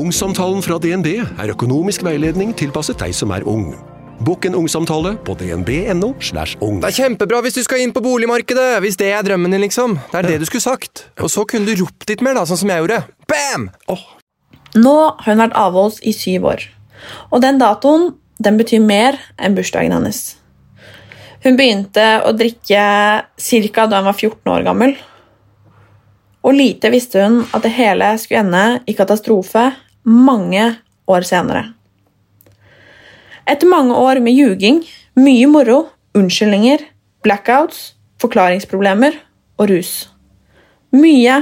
Ungsamtalen fra DNB er økonomisk veiledning tilpasset deg som er ung. Bokk en ungsamtale på dnb.no. slash ung. Det er kjempebra hvis du skal inn på boligmarkedet, hvis det er drømmen din, liksom. Det er det du skulle sagt. Og så kunne du ropt litt mer, da, sånn som jeg gjorde. Bam! Nå har hun vært avholds i syv år, og den datoen den betyr mer enn bursdagen hennes. Hun begynte å drikke ca. da hun var 14 år gammel. Og lite visste hun at det hele skulle ende i katastrofe mange år senere. Etter mange år med ljuging, mye moro, unnskyldninger, blackouts, forklaringsproblemer og rus. Mye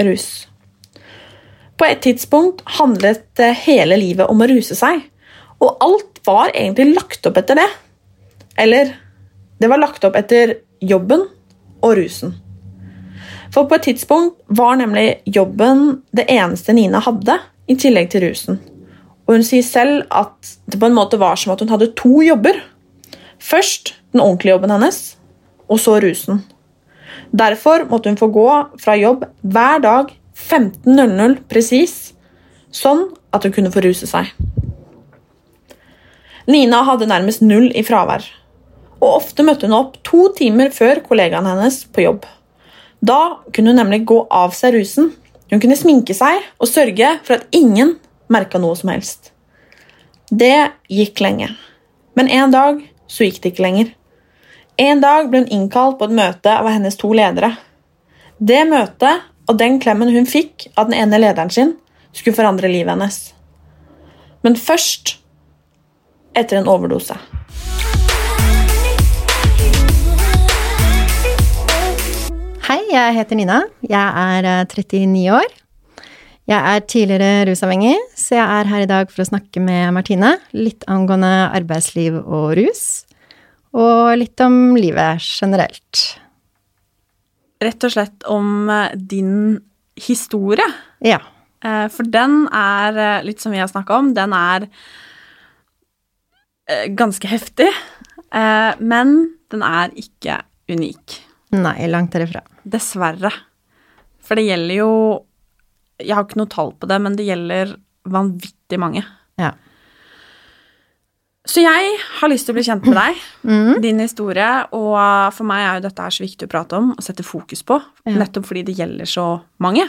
rus. På et tidspunkt handlet hele livet om å ruse seg, og alt var egentlig lagt opp etter det. Eller det var lagt opp etter jobben og rusen. For på et tidspunkt var nemlig jobben det eneste Nina hadde, i tillegg til rusen. Og hun sier selv at det på en måte var som at hun hadde to jobber. Først den ordentlige jobben hennes, og så rusen. Derfor måtte hun få gå fra jobb hver dag 15.00 presis, sånn at hun kunne få ruse seg. Nina hadde nærmest null i fravær, og ofte møtte hun opp to timer før kollegaen hennes på jobb. Da kunne hun nemlig gå av seg rusen. Hun kunne sminke seg og sørge for at ingen merka noe som helst. Det gikk lenge. Men en dag så gikk det ikke lenger. En dag ble hun innkalt på et møte av hennes to ledere. Det møtet og den klemmen hun fikk av den ene lederen sin, skulle forandre livet hennes. Men først etter en overdose. Hei, jeg heter Nina. Jeg er eh, 39 år. Jeg er tidligere rusavhengig, så jeg er her i dag for å snakke med Martine litt angående arbeidsliv og rus, og litt om livet generelt. Rett og slett om eh, din historie. Ja. Eh, For den er, eh, litt som vi har snakka om, den er eh, ganske heftig. eh, Men den er ikke unik. Nei, langt derifra. Dessverre. For det gjelder jo Jeg har ikke noe tall på det, men det gjelder vanvittig mange. Ja. Så jeg har lyst til å bli kjent med deg, mm. din historie, og for meg er jo dette her så viktig å prate om og sette fokus på, Ja. nettopp fordi det gjelder så mange.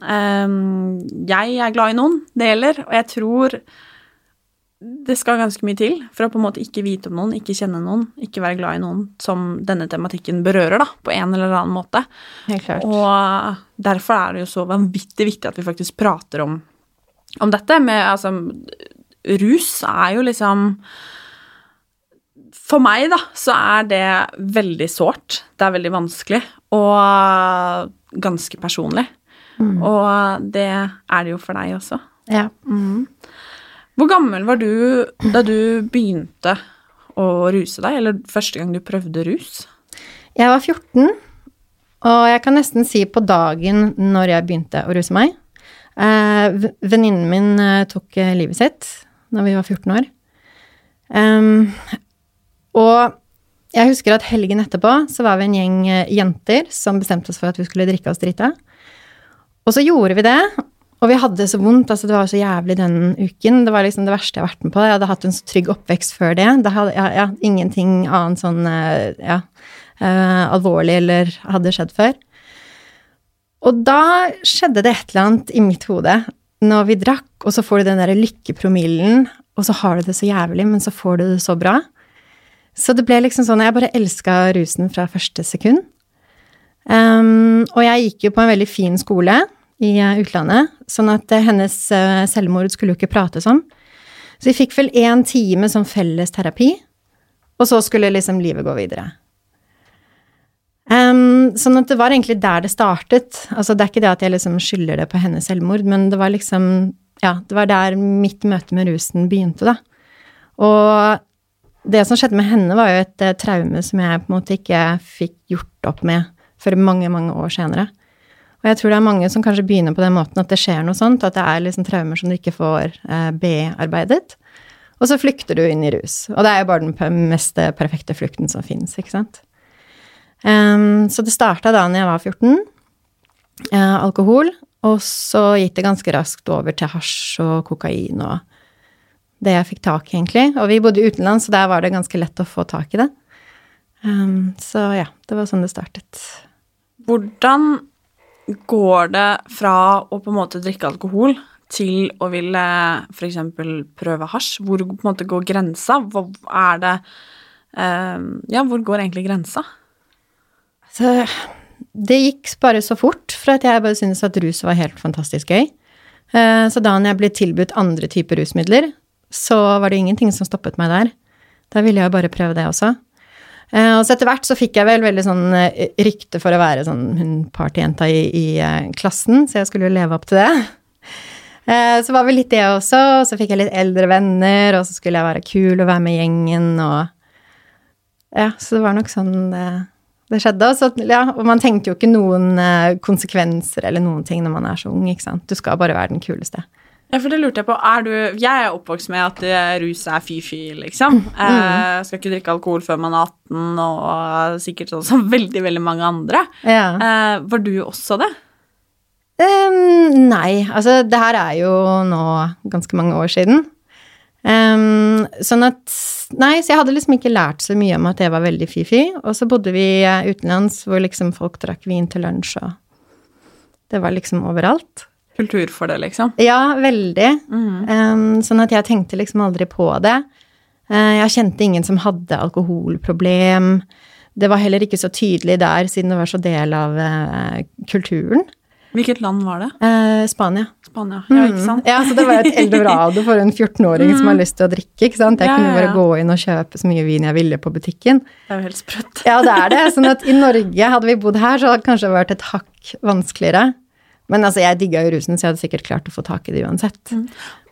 Um, jeg er glad i noen, det gjelder, og jeg tror det skal ganske mye til for å på en måte ikke vite om noen, ikke kjenne noen, ikke være glad i noen som denne tematikken berører, da, på en eller annen måte. Helt klart. Og derfor er det jo så vanvittig viktig at vi faktisk prater om, om dette. Med, altså, rus er jo liksom For meg, da, så er det veldig sårt. Det er veldig vanskelig. Og ganske personlig. Og det er det jo for deg også. Ja. Hvor gammel var du da du begynte å ruse deg, eller første gang du prøvde rus? Jeg var 14, og jeg kan nesten si på dagen når jeg begynte å ruse meg. Eh, Venninnen min eh, tok eh, livet sitt når vi var 14 år. Og jeg husker at helgen etterpå så var vi en gjeng jenter som bestemte oss for at vi skulle drikke oss drita. Og så gjorde vi det, og vi hadde det så vondt. altså Det var så jævlig den uken. Det var liksom det verste jeg har vært med på. Jeg hadde hatt en så trygg oppvekst før det. det hadde, ja, ja, ingenting annet sånn eh, ja, uh, alvorlig eller hadde skjedd før. Og da skjedde det et eller annet i mitt hode når vi drakk, og så får du den der lykkepromillen, og så har du det så jævlig, men så får du det så bra. Så det ble liksom sånn Jeg bare elska rusen fra første sekund. Um, og jeg gikk jo på en veldig fin skole i eh, utlandet, sånn at eh, hennes eh, selvmord skulle jo ikke prates om. Så vi fikk vel én time som felles terapi, og så skulle liksom livet gå videre. Um, sånn at det var egentlig der det startet. Altså, det er ikke det at jeg liksom skylder det på hennes selvmord, men det var liksom Ja, det var der mitt møte med rusen begynte, da. Og det som skjedde med henne, var jo et traume som jeg på en måte ikke fikk gjort opp med før mange, mange år senere. Og jeg tror det er mange som kanskje begynner på den måten at det skjer noe sånt, at det er liksom traumer som du ikke får eh, bearbeidet. Og så flykter du inn i rus. Og det er jo bare den mest perfekte flukten som fins, ikke sant. Um, så det starta da når jeg var 14. eh, alkohol. Og så gikk det ganske raskt over til hasj og kokain og det jeg fikk tak i, egentlig. Og vi bodde utenlands, så der var det ganske lett å få tak i det. Um, så ja, det var sånn det startet. Hvordan går det fra å på en måte drikke alkohol til å ville f.eks. prøve hasj? Hvor på en måte går grensa? Hva er det eh, Ja, hvor går egentlig grensa? Så det gikk bare så fort, for at jeg bare syntes at rus var helt fantastisk gøy. Eh, Så da jeg ble tilbudt andre typer rusmidler, så var det ingenting som stoppet meg der. Da ville jeg bare prøve det også. Eh, Og så etter hvert så fikk jeg vel veldig sånn eh, rykte for å være sånn hun partyjenta i, i eh, klassen, så jeg skulle jo leve opp til det. Så var vel litt det også, og så fikk jeg litt eldre venner, og så skulle jeg være kul og være med gjengen, og Ja, så det var nok sånn det, det skjedde. Og, så, ja, og man tenkte jo ikke noen konsekvenser eller noen ting når man er så ung, ikke sant. Du skal bare være den kuleste. Ja, for det lurte jeg på. Er du Jeg er oppvokst med at rus er fy-fy, liksom. Eh, skal ikke drikke alkohol før man er 18, og sikkert sånn som veldig, veldig mange andre. Ja. Eh, var du også det? Um, nei, altså det her er jo nå ganske mange år siden. Um, sånn at Nei, så jeg hadde liksom ikke lært så mye om at det var veldig fy-fy. Og så bodde vi utenlands hvor liksom folk drakk vin til lunsj, og det var liksom overalt. Kultur for det, liksom? Ja, veldig. Ehm, sånn at jeg tenkte liksom aldri på det. Uh, jeg kjente ingen som hadde alkoholproblem. Det var heller ikke så tydelig der, siden det var så del av uh, kulturen. Hvilket land var det? Eh, Spania. Spania. Ja, ikke sant? Ja, så det var et eldorado for en 14-åring som har lyst til å drikke. ikke sant? Jeg Ja, kunne bare ja. gå inn og kjøpe så mye vin jeg ville på butikken. Det er jo helt sprøtt. Ja, det er det. Sånn at i Norge, hadde vi bodd her, så hadde det kanskje vært et hakk vanskeligere. Men altså, jeg digga jo rusen, så jeg hadde sikkert klart å få tak i det uansett.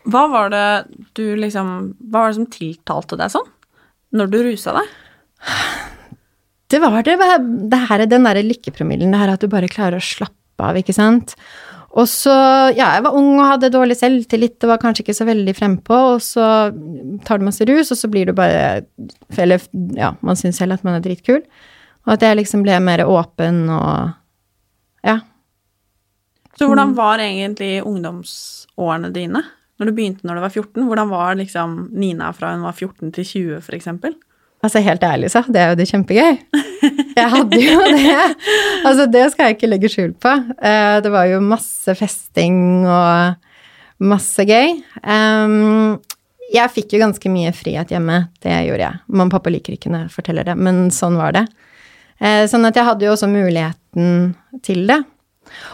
Hva var det du liksom Hva var det som tiltalte deg sånn? Når du rusa deg? Det var det, det her, den derre lykkepromillen, det her at du bare klarer å slappe av, ikke sant. Og så, ja, jeg var ung og hadde dårlig selvtillit, det var kanskje ikke så veldig frempå, og så tar du masse rus, og så blir du bare Eller, ja, man syns selv at man er dritkul. Og at jeg liksom ble mer åpen og Ja. Så hvordan var egentlig ungdomsårene dine? Når du begynte når du var 14, hvordan var liksom Nina fra hun var 14 til 20, for eksempel? Altså, helt ærlig, så hadde jeg jo det kjempegøy. Jeg hadde jo det. Altså, det skal jeg ikke legge skjul på. Eh, Det var jo masse festing og masse gøy. Jeg fikk jo ganske mye frihet hjemme. Det gjorde jeg. Mamma og pappa liker ikke når jeg forteller det, men sånn var det. Eh, Sånn at jeg hadde jo også muligheten til det.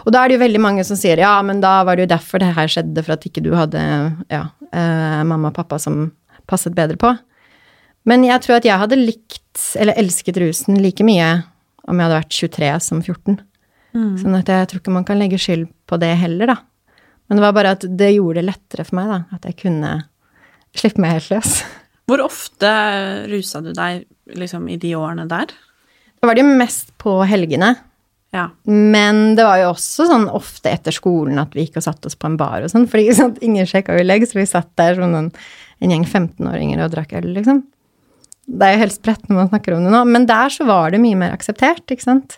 Og da er det jo veldig mange som sier ja, men da var det jo derfor det her skjedde, for at ikke du hadde ja, eh, mamma og pappa som passet bedre på. Men jeg tror at jeg hadde likt, eller elsket rusen like mye om jeg hadde vært 23 som 14. Sånn at jeg tror ikke man kan legge skyld på det heller, da. Men det var bare at det gjorde det lettere for meg, da. At jeg kunne slippe meg helt løs. Hvor ofte rusa du deg liksom i de årene der? Da var det jo mest på helgene. Ja. Men det var jo også sånn ofte etter skolen at vi gikk og satte oss på en bar og sånn, fordi sånn, ingen sjekka jo legg, så vi satt der som en, en gjeng 15-åringer og drakk øl, liksom. Det er jo helt spredt når man snakker om det nå, men der så var det mye mer akseptert, ikke sant.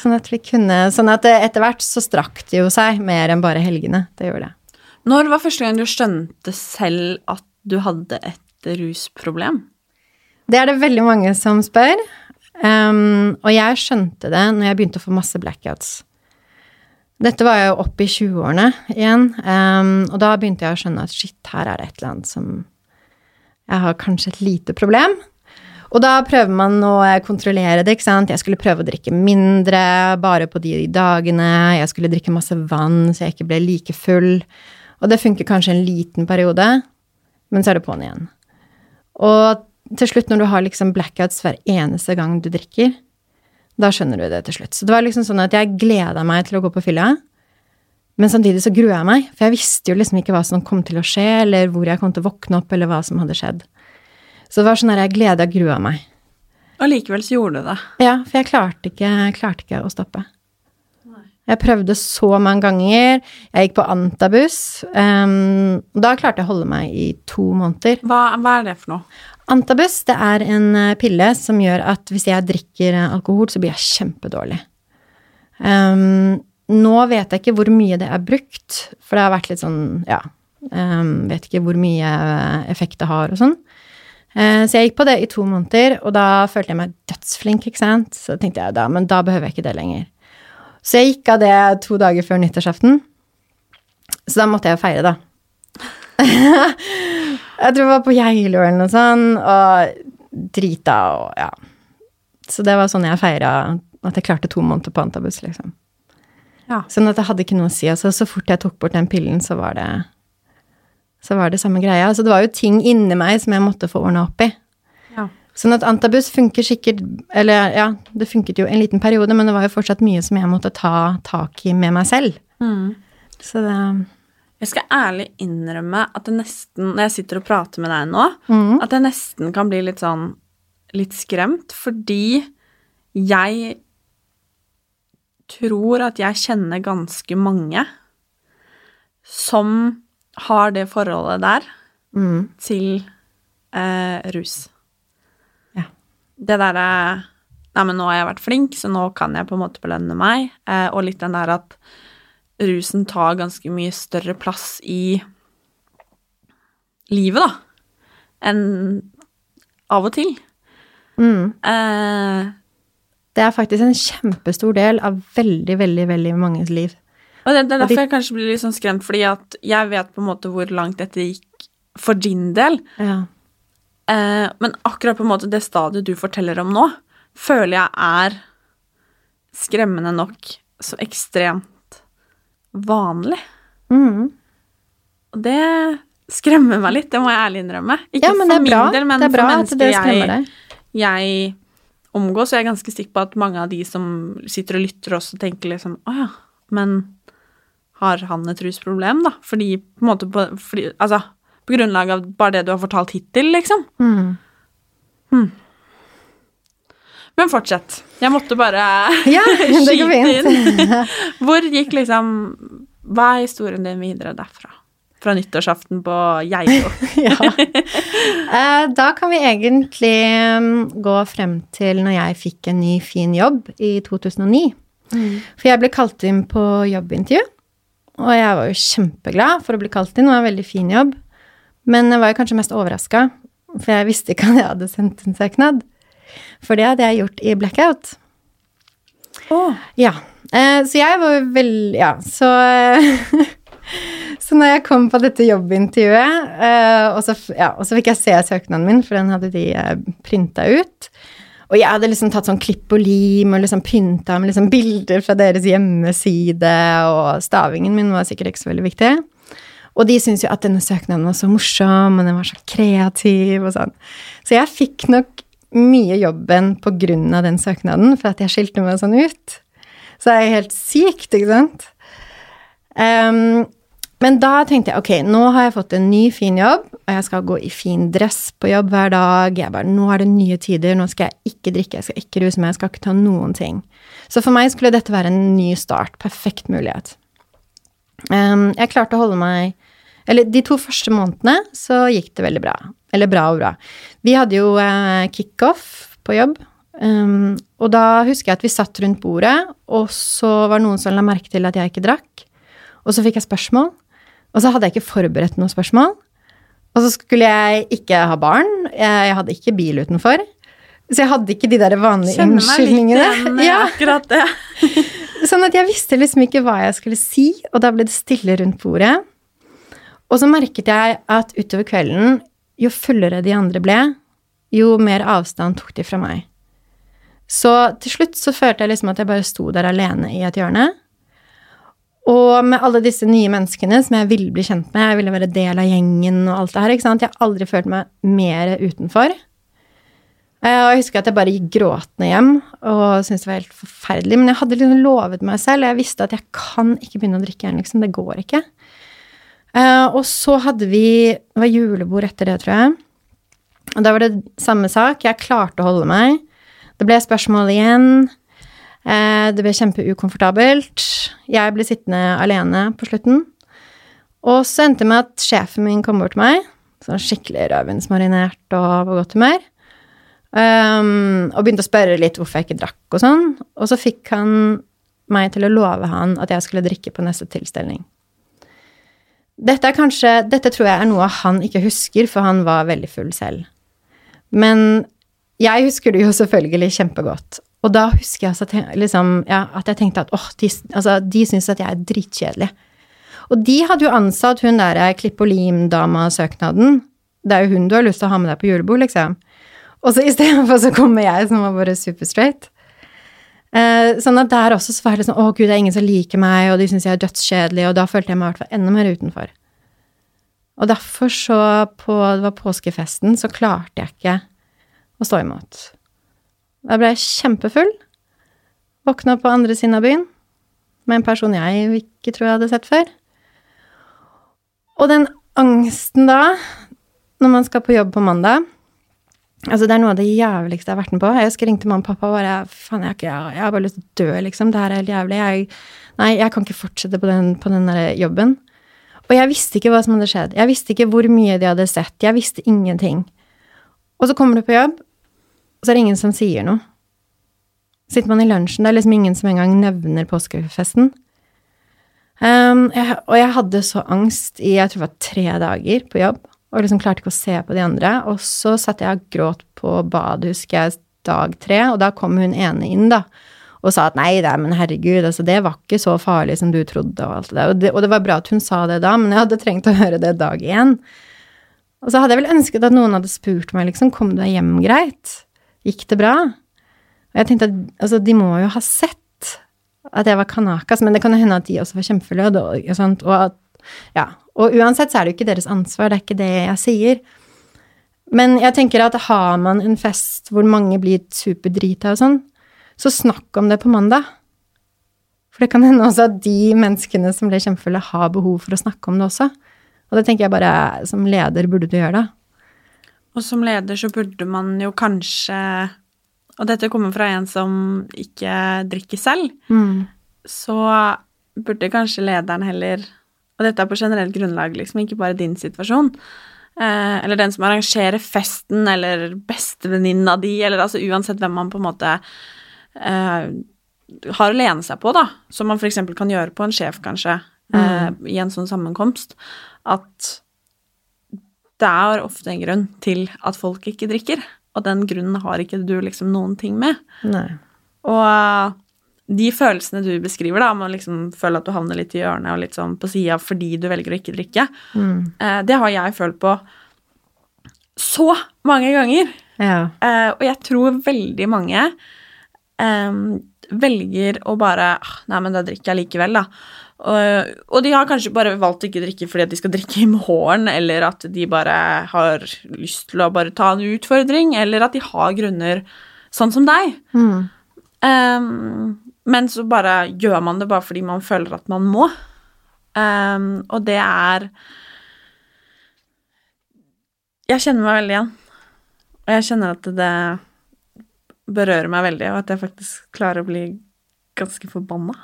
Sånn at vi kunne Sånn at etter hvert så strakk det jo seg mer enn bare helgene. Det gjorde det. Når var første gang du skjønte selv at du hadde et rusproblem? Det er det veldig mange som spør. Um, og jeg skjønte det når jeg begynte å få masse blackouts. Dette var jo opp i 20-årene igjen, um, og da begynte jeg å skjønne at shit, her er det et eller annet som Jeg har kanskje et lite problem. Og da prøver man å kontrollere det, ikke sant. Jeg skulle prøve å drikke mindre, bare på de dagene. Jeg skulle drikke masse vann, så jeg ikke ble like full. Og det funker kanskje en liten periode, men så er det på'n igjen. Og til slutt, når du har liksom blackouts hver eneste gang du drikker, Da skjønner du det til slutt. Så det var liksom sånn at jeg gleda meg til å gå på fylla. Men samtidig så grua jeg meg, for jeg visste jo liksom ikke hva som kom til å skje, eller hvor jeg kom til å våkne opp, eller hva som hadde skjedd. Så det var sånn at jeg gleda og grua meg. Og likevel så gjorde du det. Ja, for jeg klarte ikke, klarte ikke å stoppe. Jeg prøvde så mange ganger. Jeg gikk på antabus. Um, da klarte jeg å holde meg i to måneder. Hva, hva er det for noe? Antabus det er en eh, pille som gjør at hvis jeg drikker eh, alkohol, så blir jeg kjempedårlig. Um, nå vet jeg ikke hvor mye det er brukt, for det har vært litt sånn, ja um, Vet ikke hvor mye effekt det har og sånn. Uh, så jeg gikk på det i to måneder, og da følte jeg meg dødsflink, ikke sant. Så tenkte jeg da, men da behøver jeg ikke det lenger. Så jeg gikk av det to dager før nyttårsaften. Så da måtte jeg feire, da. jeg tror jeg var på Geilo eller noe sånt, og drita og ja. Så det var sånn jeg feira at jeg klarte to måneder på antabus, liksom. Ja. Sånn at det hadde ikke noe å si. Altså, så fort jeg tok bort den pillen, så var det så var det samme greia. Altså, det var jo ting inni meg som jeg måtte få ordna opp i. Ja. Sånn at antabus funker sikkert Eller ja, det funket jo en liten periode, men det var jo fortsatt mye som jeg måtte ta tak i med meg selv. Så det Jeg skal ærlig innrømme at det nesten, når jeg sitter og prater med deg nå, mm. at jeg nesten kan bli litt sånn litt skremt, fordi jeg tror at jeg kjenner ganske mange som har det forholdet der mm, til eh, rus. Ja. Det derre Nei, men nå har jeg vært flink, så nå kan jeg på en måte belønne meg. Eh, og litt den der at rusen tar ganske mye større plass i livet, da, enn av og til. mm. Eh, Det er faktisk en kjempestor del av veldig, veldig, veldig manges liv. og det, det er de- derfor jeg kanskje blir litt sånn skremt, fordi at jeg vet på en måte hvor langt dette gikk for din del. Ja. Eh, men akkurat på en måte det stadiet du forteller om nå, føler jeg er skremmende nok så ekstremt vanlig. Mm. Og det skremmer meg litt, det må jeg ærlig innrømme. Ikke ja, men for det er bra. min del, men for mennesker jeg, jeg omgås, og jeg er ganske sikker på at mange av de som sitter og lytter også, tenker liksom Å ja, men har han et rusproblem, da? Fordi på en måte på, fordi, Altså, på grunnlag av bare det du har fortalt hittil, liksom. Mm. Men fortsett. Jeg måtte bare Ja, skyte inn. Hvor gikk liksom Hva er historien din videre derfra? Fra nyttårsaften på Geilo. ja. Eh, Da kan vi egentlig mm, gå frem til når jeg fikk en ny, fin jobb i 2009. For jeg ble kalt inn på jobbintervju, og jeg var jo kjempeglad for å bli kalt inn. Det var en veldig fin jobb. Men jeg var jo kanskje mest overraska, for jeg visste ikke at jeg hadde sendt en søknad. For det hadde jeg gjort i blackout. Ja. Eh, så jeg var veldig Ja, så Så når jeg kom på dette jobbintervjuet, eh, og, så, ja, og så fikk jeg se søknaden min, for den hadde de eh, printa ut. Og jeg hadde liksom tatt sånn klipp og lim og liksom pynta med liksom bilder fra deres hjemmeside, og stavingen min var sikkert ikke så veldig viktig. Og de syntes jo at denne søknaden var så morsom, og den var så kreativ og sånn. Så jeg fikk nok mye jobben på grunn av den søknaden, for at jeg skilte meg sånn ut. Så er helt sykt, ikke sant? Um, men da tenkte jeg ok, nå har jeg fått en ny, fin jobb, og jeg skal gå i fin dress på jobb hver dag. Jeg bare, Nå er det nye tider, nå skal jeg ikke drikke, jeg skal ikke ruse meg, jeg skal ikke ta noen ting. Så for meg skulle dette være en ny start. Perfekt mulighet. Um, jeg klarte å holde meg Eller de to første månedene så gikk det veldig bra. Eller bra og bra. Vi hadde jo eh, kickoff på jobb. Um, og da husker jeg at vi satt rundt bordet, og så var det noen som la merke til at jeg ikke drakk. Og så fikk jeg spørsmål, og så hadde jeg ikke forberedt noen spørsmål. Og så skulle jeg ikke ha barn, jeg, jeg hadde ikke bil utenfor. Så jeg hadde ikke de der vanlige Kjenner meg litt unnskyldningene. igjen Ja, akkurat det. sånn at jeg visste liksom ikke hva jeg skulle si, og da ble det stille rundt bordet. Og så merket jeg at utover kvelden, jo fullere de andre ble, jo mer avstand tok de fra meg. Så til slutt så følte jeg liksom at jeg bare sto der alene i et hjørne. Og med alle disse nye menneskene som jeg ville bli kjent med, jeg ville være del av gjengen og alt det her, ikke sant. Jeg har aldri følt meg mer utenfor. Eh, Og jeg husker at jeg bare gikk gråtende hjem og syntes det var helt forferdelig. Men jeg hadde liksom lovet meg selv, og jeg visste at jeg kan ikke begynne å drikke igjen, liksom. Det går ikke. Eh, Og så hadde vi Det var julebord etter det, tror jeg. Og da var det samme sak. Jeg klarte å holde meg. Det ble spørsmål igjen. Eh, Det ble kjempeukomfortabelt. Jeg ble sittende alene på slutten. Og så endte det med at sjefen min kom bort til meg, sånn skikkelig rødvinsmarinert og på godt humør, um, og begynte å spørre litt hvorfor jeg ikke drakk og sånn. Og så fikk han meg til å love han at jeg skulle drikke på neste tilstelning. Dette, kanskje, dette tror jeg er noe han ikke husker, for han var veldig full selv. Men jeg husker det jo selvfølgelig kjempegodt. Og da husker jeg at liksom, ja, at jeg tenkte at åh, de, altså, de syns at jeg er dritkjedelig. Og de hadde jo ansatt hun der klipp og lim-dama-søknaden. Det er jo hun du har lyst til å ha med deg på julebord, liksom. Og så istedenfor så kommer jeg som var bare super straight. Eh, sånn at der også så var det sånn Å, gud, det er ingen som liker meg, og de syns jeg er dødskjedelig, og da følte jeg meg i hvert fall enda mer utenfor. Og derfor så, på det var påskefesten, så klarte jeg ikke å stå imot. Da ble jeg kjempefull. Våkna på andre siden av byen med en person jeg ikke tror jeg hadde sett før. Og den angsten da, når man skal på jobb på mandag Altså, det er noe av det jævligste jeg har vært med på. Jeg husker jeg ringte mamma og pappa og bare Faen, jeg, jeg har bare lyst til å dø, liksom. Det her er helt jævlig. Jeg, nei, jeg kan ikke fortsette på den, på den der jobben. Og jeg visste ikke hva som hadde skjedd. Jeg visste ikke hvor mye de hadde sett. Jeg visste ingenting. Og så kommer du på jobb, og så er det ingen som sier noe. Sitter man i lunsjen, det er liksom ingen som engang nevner påskefesten. Um, jeg, og jeg hadde så angst i jeg tror det var tre dager på jobb, og liksom klarte ikke å se på de andre. Og så satt jeg og gråt på badet, husker jeg, dag tre, og da kom hun ene inn, da. Og sa at nei, er- men herregud, altså, det var ikke så farlig som du trodde, og alt det der. Og det, og det var bra at hun sa det da, men jeg hadde trengt å høre det dag igjen. Og så hadde jeg vel ønsket at noen hadde spurt meg, liksom, kom du deg hjem greit? Gikk det bra? Og jeg tenkte at altså, de må jo ha sett at jeg var kanakas, men det kan jo hende at de også var kjempefulle, og, og at Ja. Og uansett så er det jo ikke deres ansvar, det er ikke det jeg sier. Men jeg tenker at har man en fest hvor mange blir superdrita og sånn, så snakk om det på mandag. For det kan hende også at de menneskene som ble kjempefulle, har behov for å snakke om det også. Og det tenker jeg bare som leder burde du gjøre, da. Og som leder så burde man jo kanskje Og dette kommer fra en som ikke drikker selv. Så burde kanskje lederen heller Og dette er på generelt grunnlag, liksom, ikke bare din situasjon. Eh, eller den som arrangerer festen, eller bestevenninna di, eller altså uansett hvem man på en måte eh, har å lene seg på, da. Som man f.eks. kan gjøre på en sjef, kanskje, eh, i en sånn sammenkomst. At det er ofte en grunn til at folk ikke drikker, og den grunnen har ikke du liksom noen ting med. Nei. Og de følelsene du beskriver, da, med å liksom føle at du havner litt i hjørnet og litt sånn på sida fordi du velger å ikke drikke, eh, det har jeg følt på så mange ganger. Ja. Eh, og jeg tror veldig mange eh, velger å bare «Ah, Nei, men da drikker jeg likevel, da. Og, og de har kanskje bare valgt å ikke drikke fordi at de skal drikke i morgen, eller at de bare har lyst til å bare ta en utfordring, eller at de har grunner sånn som deg. Eh, men så bare gjør man det bare fordi man føler at man må. Um, og det er Jeg kjenner meg veldig igjen. Og jeg kjenner at det berører meg veldig, og at jeg faktisk klarer å bli ganske forbanna,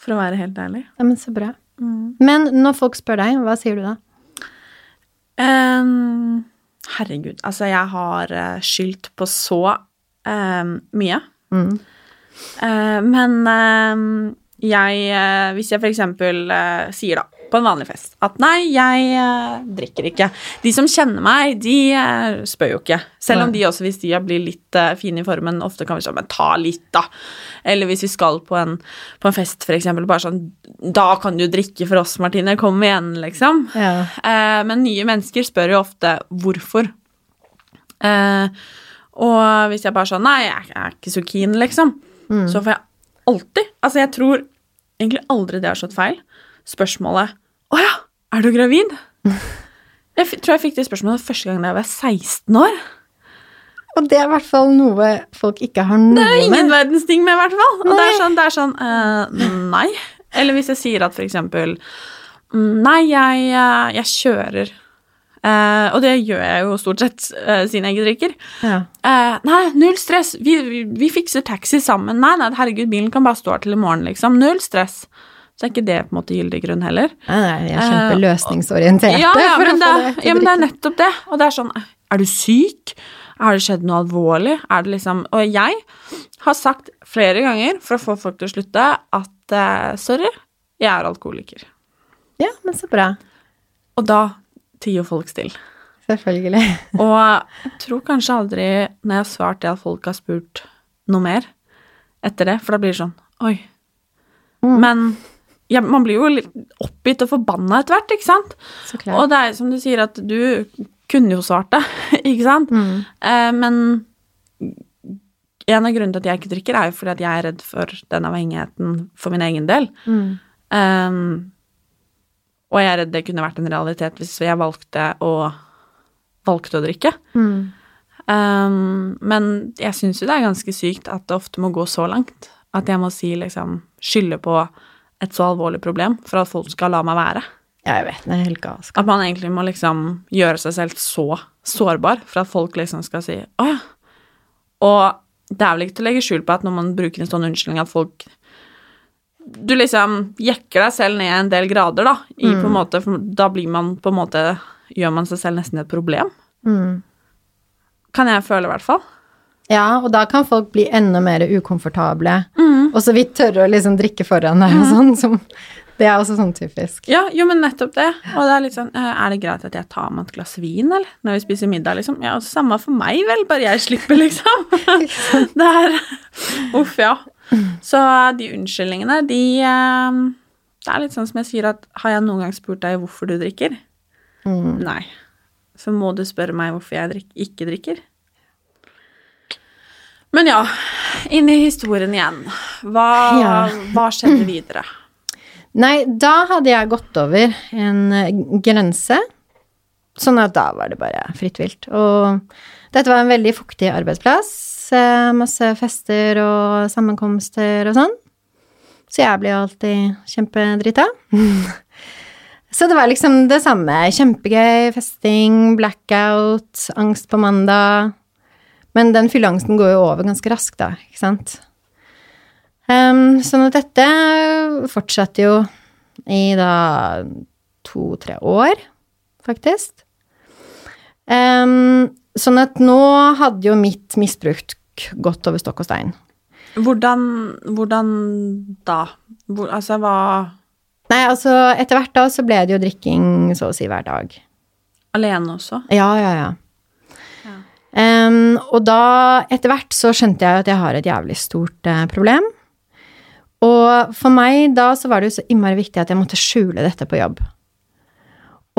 for å være helt ærlig. ja, men så bra. Men når folk spør deg, hva sier du da? Um, herregud, altså jeg har uh, skyldt på så um, mye. Eh, men uh, jeg eh, Hvis jeg for eksempel eh, sier da, på en vanlig fest, at nei, jeg drikker ikke. De som kjenner meg, de spør jo ikke. Selv om de også, hvis de blir litt uh, fine i formen, ofte kan vi sånn Men ta litt, da. Eller hvis vi skal på en, på en fest, eksempel, bare sånn Da kan du drikke for oss, Martine. Kom igjen, liksom. Ja. Men nye mennesker spør jo ofte hvorfor. Eh, og hvis jeg bare sånn Nei, jeg er ikke så keen, liksom. Så får jeg alltid Altså, jeg tror egentlig aldri det har slått feil. Spørsmålet Å ja, er du gravid? Jeg tror jeg fikk det spørsmålet første gang da jeg var 16 år. Og det er i hvert fall noe folk ikke har noe med. Det er ingen med. verdens ting med, i hvert fall. Og det er sånn, det er sånn uh, Nei. Eller hvis jeg sier at for eksempel mm, Nei, jeg, eh, jeg kjører. Eh, og det gjør jeg jo stort sett uh, siden jeg ikke drikker. Ja. Uh, nei, null stress. Vi, vi, vi fikser taxi sammen. Nei, nei, herregud, bilen kan bare stå her til i morgen, liksom. Null stress. Så er ikke det på en måte gyldig grunn heller. Nei, nei, jeg er kjempeløsningsorientert. Ja, ja, å men det, til ja, men det er nettopp det. Og det er sånn Er du syk? Har det skjedd noe alvorlig? Er det liksom Og jeg har sagt flere ganger for å få folk til å slutte at sorry, jeg er alkoholiker. Ja, men så bra. Og da tier folk stille. Selvfølgelig. Og jeg tror kanskje aldri når jeg har svart det at folk har spurt noe mer etter det, for da blir det sånn Oi. Men ja, man blir jo litt oppgitt og forbanna etter hvert, ikke sant? Så. Og det er som du sier, at du kunne jo svart det, ikke sant? Eh, men en av grunnene til at jeg ikke drikker, er jo fordi at jeg er redd for den avhengigheten for min egen del. Um, og jeg er redd det kunne vært en realitet hvis jeg valgte å, valgte å drikke. Um, men jeg syns jo det er ganske sykt at det ofte må gå så langt. At jeg må si liksom skylde på et så alvorlig problem for at folk skal la meg være. Ja, jeg vet, det er helt galskap. At man egentlig må liksom gjøre seg selv så sårbar for at folk liksom skal si å ja. Og det er vel ikke til å legge skjul på at når man bruker en sånn unnskyldning at folk Du liksom jekker deg selv ned en del grader, da. I på en måte, da blir man på en måte Gjør man seg selv nesten et problem. Kan jeg føle, i hvert fall. Ja, og da kan folk bli enda mer ukomfortable, og så vidt tørre å liksom drikke foran deg og sånn, som Det er også sånn typisk. Ja, jo, men nettopp det. Og det er litt sånn eh, Er det greit at jeg tar meg et glass vin, eller? Når vi spiser middag, liksom? Ja, samme for meg, vel, bare jeg slipper, liksom. det er Uff, ja. Så de unnskyldningene, de eh, Det er litt sånn som jeg sier at Har jeg noen gang spurt deg hvorfor du drikker? Nei. Så må du spørre meg hvorfor jeg drik ikke drikker. Men ja, inn i historien igjen. Hva, Ja. hva skjedde videre? Nei, da hadde jeg gått over en eh, grense, sånn at da var det bare fritt vilt. Og dette var en veldig fuktig arbeidsplass, eh, masse fester og sammenkomster og sånn. Så jeg ble alltid kjempedrita. Så det var liksom det samme. Kjempegøy, festing, blackout, angst på mandag. Men den fylleangsten går jo over ganske raskt, da, ikke sant. Um, sånn at dette fortsatte jo i da to-tre år, faktisk. Um, sånn at nå hadde jo mitt gått over stokk og stein. Hvordan, hvordan da? Hvor, altså, hva Nei, altså, etter hvert da så ble det jo drikking så å si hver dag. Alene også? Ja, ja, ja. Um, og da, etter hvert, så skjønte jeg at jeg har et jævlig stort uh, problem. Og for meg da så var det jo så innmari viktig at jeg måtte skjule dette på jobb.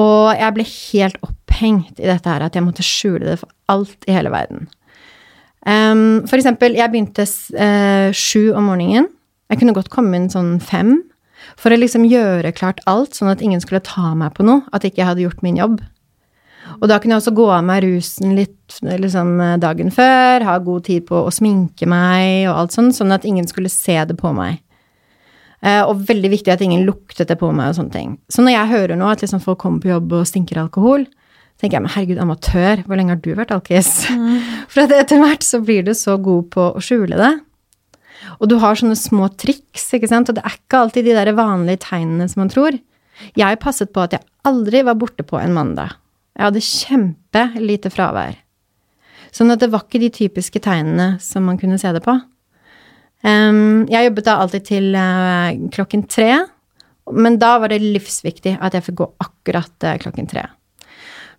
Og jeg ble helt opphengt i dette her, at jeg måtte skjule det for alt i hele verden. Um, for eksempel, jeg begynte uh, sju om morgenen. Jeg kunne godt komme inn sånn fem. For å liksom gjøre klart alt, sånn at ingen skulle ta meg på noe. At ikke jeg hadde gjort min jobb. Og da kunne jeg også gå av meg rusen litt liksom, dagen før, ha god tid på å sminke meg og alt sånn, sånn at ingen skulle se det på meg. Uh, og veldig viktig at ingen luktet det på meg og sånne ting. Så når jeg hører nå at liksom, folk kommer på jobb og stinker alkohol, tenker jeg men herregud, amatør, hvor lenge har du vært alkis? For at etter hvert så blir du så god på å skjule det. Og du har sånne små triks, ikke sant, og det er ikke alltid de der vanlige tegnene som man tror. Jeg passet på at jeg aldri var borte på en mandag. Jeg hadde kjempelite fravær. Sånn at det var ikke de typiske tegnene som man kunne se det på. Um, jeg jobbet da alltid til uh, klokken tre, men da var det livsviktig at jeg fikk gå akkurat uh, klokken tre.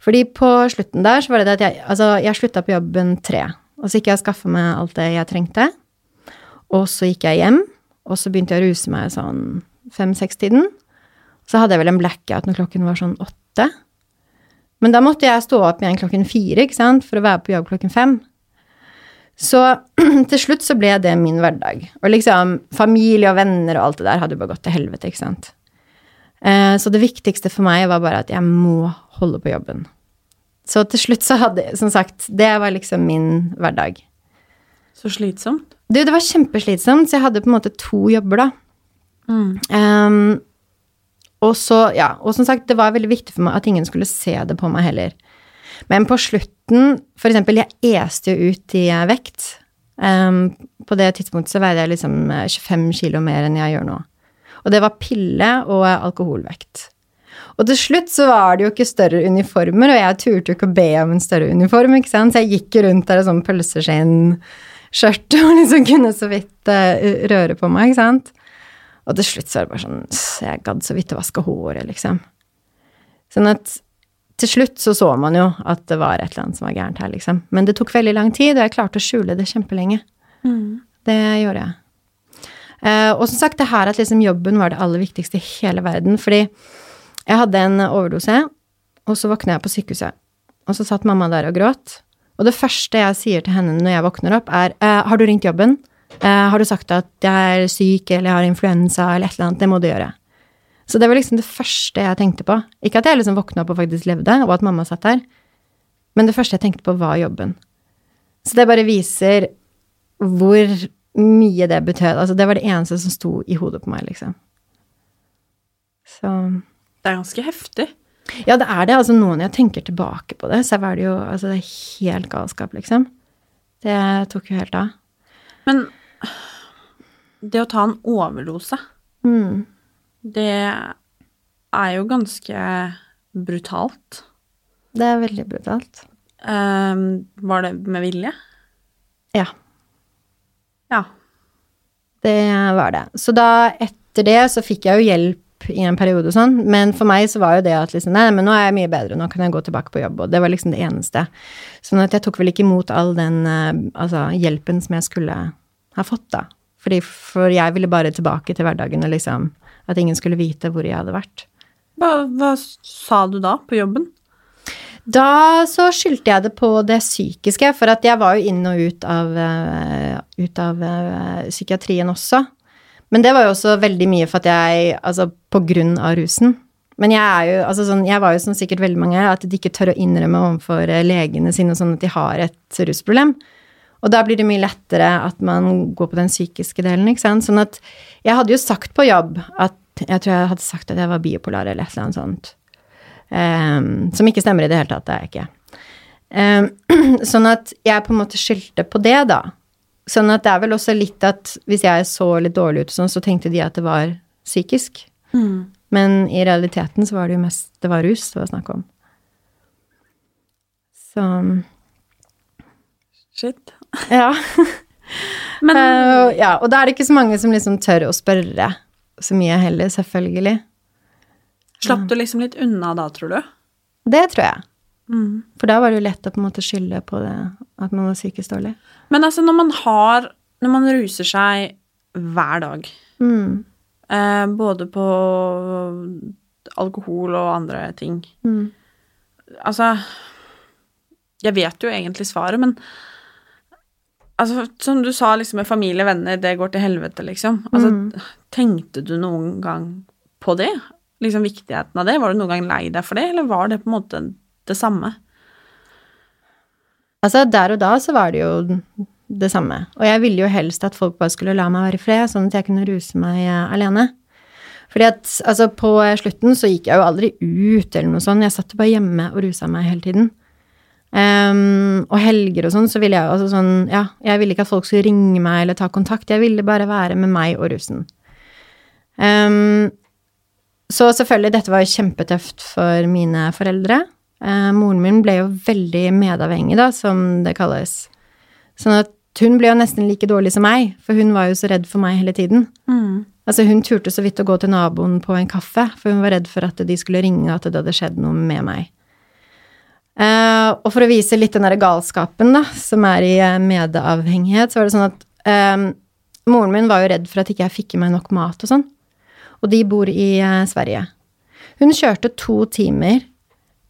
Fordi på slutten der så var det det at jeg Altså, jeg slutta på jobben tre, og så gikk jeg og skaffa meg alt det jeg trengte. Og så gikk jeg hjem, og så begynte jeg å ruse meg sånn fem-seks-tiden. Så hadde jeg vel en blackout når klokken var sånn åtte. Men da måtte jeg stå opp igjen klokken fire, ikke sant, for å være på jobb klokken fem. Så til slutt så ble det min hverdag. Og liksom familie og venner og alt det der hadde jo bare gått til helvete, ikke sant. Eh, så det viktigste for meg var bare at jeg må holde på jobben. så til slutt så hadde Som sagt, det var liksom min hverdag. Så slitsomt. Du, det var kjempeslitsomt, så jeg hadde på en måte to jobber, da. Um, og så, ja, og som sagt, det var veldig viktig for meg at ingen skulle se det på meg heller. Men på slutten, for eksempel, jeg este jo ut i eh, vekt. Um, på det tidspunktet så veide jeg liksom eh, 25 kilo mer enn jeg gjør nå. Og det var pille og alkoholvekt. Og til slutt så var det jo ikke større uniformer, og jeg turte jo ikke å be om en større uniform, ikke sant, så jeg gikk rundt der i sånn pølseskinn-skjørt og liksom kunne så vidt uh, røre på meg, ikke sant. Og til slutt så var det bare sånn Jeg gadd så vidt å vaske håret, liksom. Sånn at til slutt så så man jo at det var et eller annet som var gærent her, liksom. Men det tok veldig lang tid, og jeg klarte å skjule det kjempelenge. Det gjorde jeg. Eh, og som sagt, det her at liksom jobben var det aller viktigste i hele verden. Fordi jeg hadde en overdose, og så våkna jeg på sykehuset. Og så satt mamma der og gråt. Og det første jeg sier til henne når jeg våkner opp, er eh, Har du ringt jobben? Eh, har du sagt at jeg er syk eller jeg har influensa eller et eller annet? Det må du gjøre. Så det var liksom det første jeg tenkte på. Ikke at jeg liksom våkna opp og faktisk levde, og at mamma satt der, men det første jeg tenkte på, var jobben. Så det bare viser hvor mye det betød. Altså, det var det eneste som sto i hodet på meg, liksom. Så Det er ganske heftig. Ja, det er det. Altså, nå når jeg tenker tilbake på det, så er det jo Altså, det er helt galskap, liksom. Det tok jo helt av. Men det å ta en overdose, Mm. det er jo ganske brutalt. Det er veldig brutalt. Um, var det med vilje? Ja. Ja. Det var det. Så da, etter det, så fikk jeg jo hjelp i en periode og sånn, men for meg så var jo det at liksom, nei, men nå er jeg mye bedre, nå kan jeg gå tilbake på jobb, og det var liksom det eneste. Sånn at jeg tok vel ikke imot all den eh, altså, hjelpen som jeg skulle ha fått, da. Fordi, for jeg ville bare tilbake til hverdagen, og liksom at ingen skulle vite hvor jeg hadde vært. Hva, hva sa du da på jobben? Da så skyldte jeg det på det psykiske, for at jeg var jo inn og ut av, eh, ut av eh, psykiatrien også. Men det var jo også veldig mye for at jeg Altså på grunn av rusen. Men jeg er jo altså sånn, jeg var jo som sikkert veldig mange, at de ikke tør å innrømme overfor eh, legene sine sånn at de har et rusproblem. Og da blir det mye lettere at man går på den psykiske delen, ikke sant. Sånn at jeg hadde jo sagt på jobb at jeg tror jeg hadde sagt at jeg var bipolar eller et eller annet sånt. Ehm, som ikke stemmer i det hele tatt, det er jeg ikke. Um, sånn at jeg på en måte skyldte på det, da. Sånn at det er vel også litt at hvis jeg så litt dårlig ut sånn, så tenkte de at det var psykisk. Men i realiteten så var det jo mest Det var rus det var snakk om. Så Shit. Ja. Men uh, ja. Og da er det ikke så mange som liksom tør å spørre så mye heller, selvfølgelig. Slapp du liksom litt unna da, tror du? Det tror jeg. Mm. For da var det jo lett å på en måte skylde på det at man var psykisk dårlig. Men altså, når man har Når man ruser seg hver dag, Mm. eh, både på alkohol og andre ting Mm. Altså Jeg vet jo egentlig svaret, men Altså, som du sa, liksom med familie, venner, det går til helvete, liksom. Altså, Mm. tenkte du noen gang på det? Liksom viktigheten av det? Var du noen gang lei deg for det, eller var det på en måte det samme? Altså, der og da så var det jo det samme. Og jeg ville jo helst at folk bare skulle la meg være i fred, sånn at jeg kunne ruse meg eh, alene. Fordi at altså, på slutten så gikk jeg jo aldri ut eller noe sånt. Jeg satt bare hjemme og rusa meg hele tiden. Um, og helger og sånn, så ville jeg altså sånn Ja, jeg ville ikke at folk skulle ringe meg eller ta kontakt. Jeg ville bare være med meg og rusen. Ehm, så selvfølgelig, dette var jo kjempetøft for mine foreldre. Eh, moren min ble jo veldig medavhengig, da, som det kalles. Sånn at hun ble jo nesten like dårlig som meg, for hun var jo så redd for meg hele tiden. Altså, hun turte så vidt å gå til naboen på en kaffe, for hun var redd for at de skulle ringe at det hadde skjedd noe med meg. Eh, og for å vise litt den derre galskapen, da, som er i eh, medavhengighet, så var det sånn at eh, moren min var jo redd for at ikke jeg fikk i meg nok mat og sånn. Og de bor i eh, Sverige. Hun kjørte to timer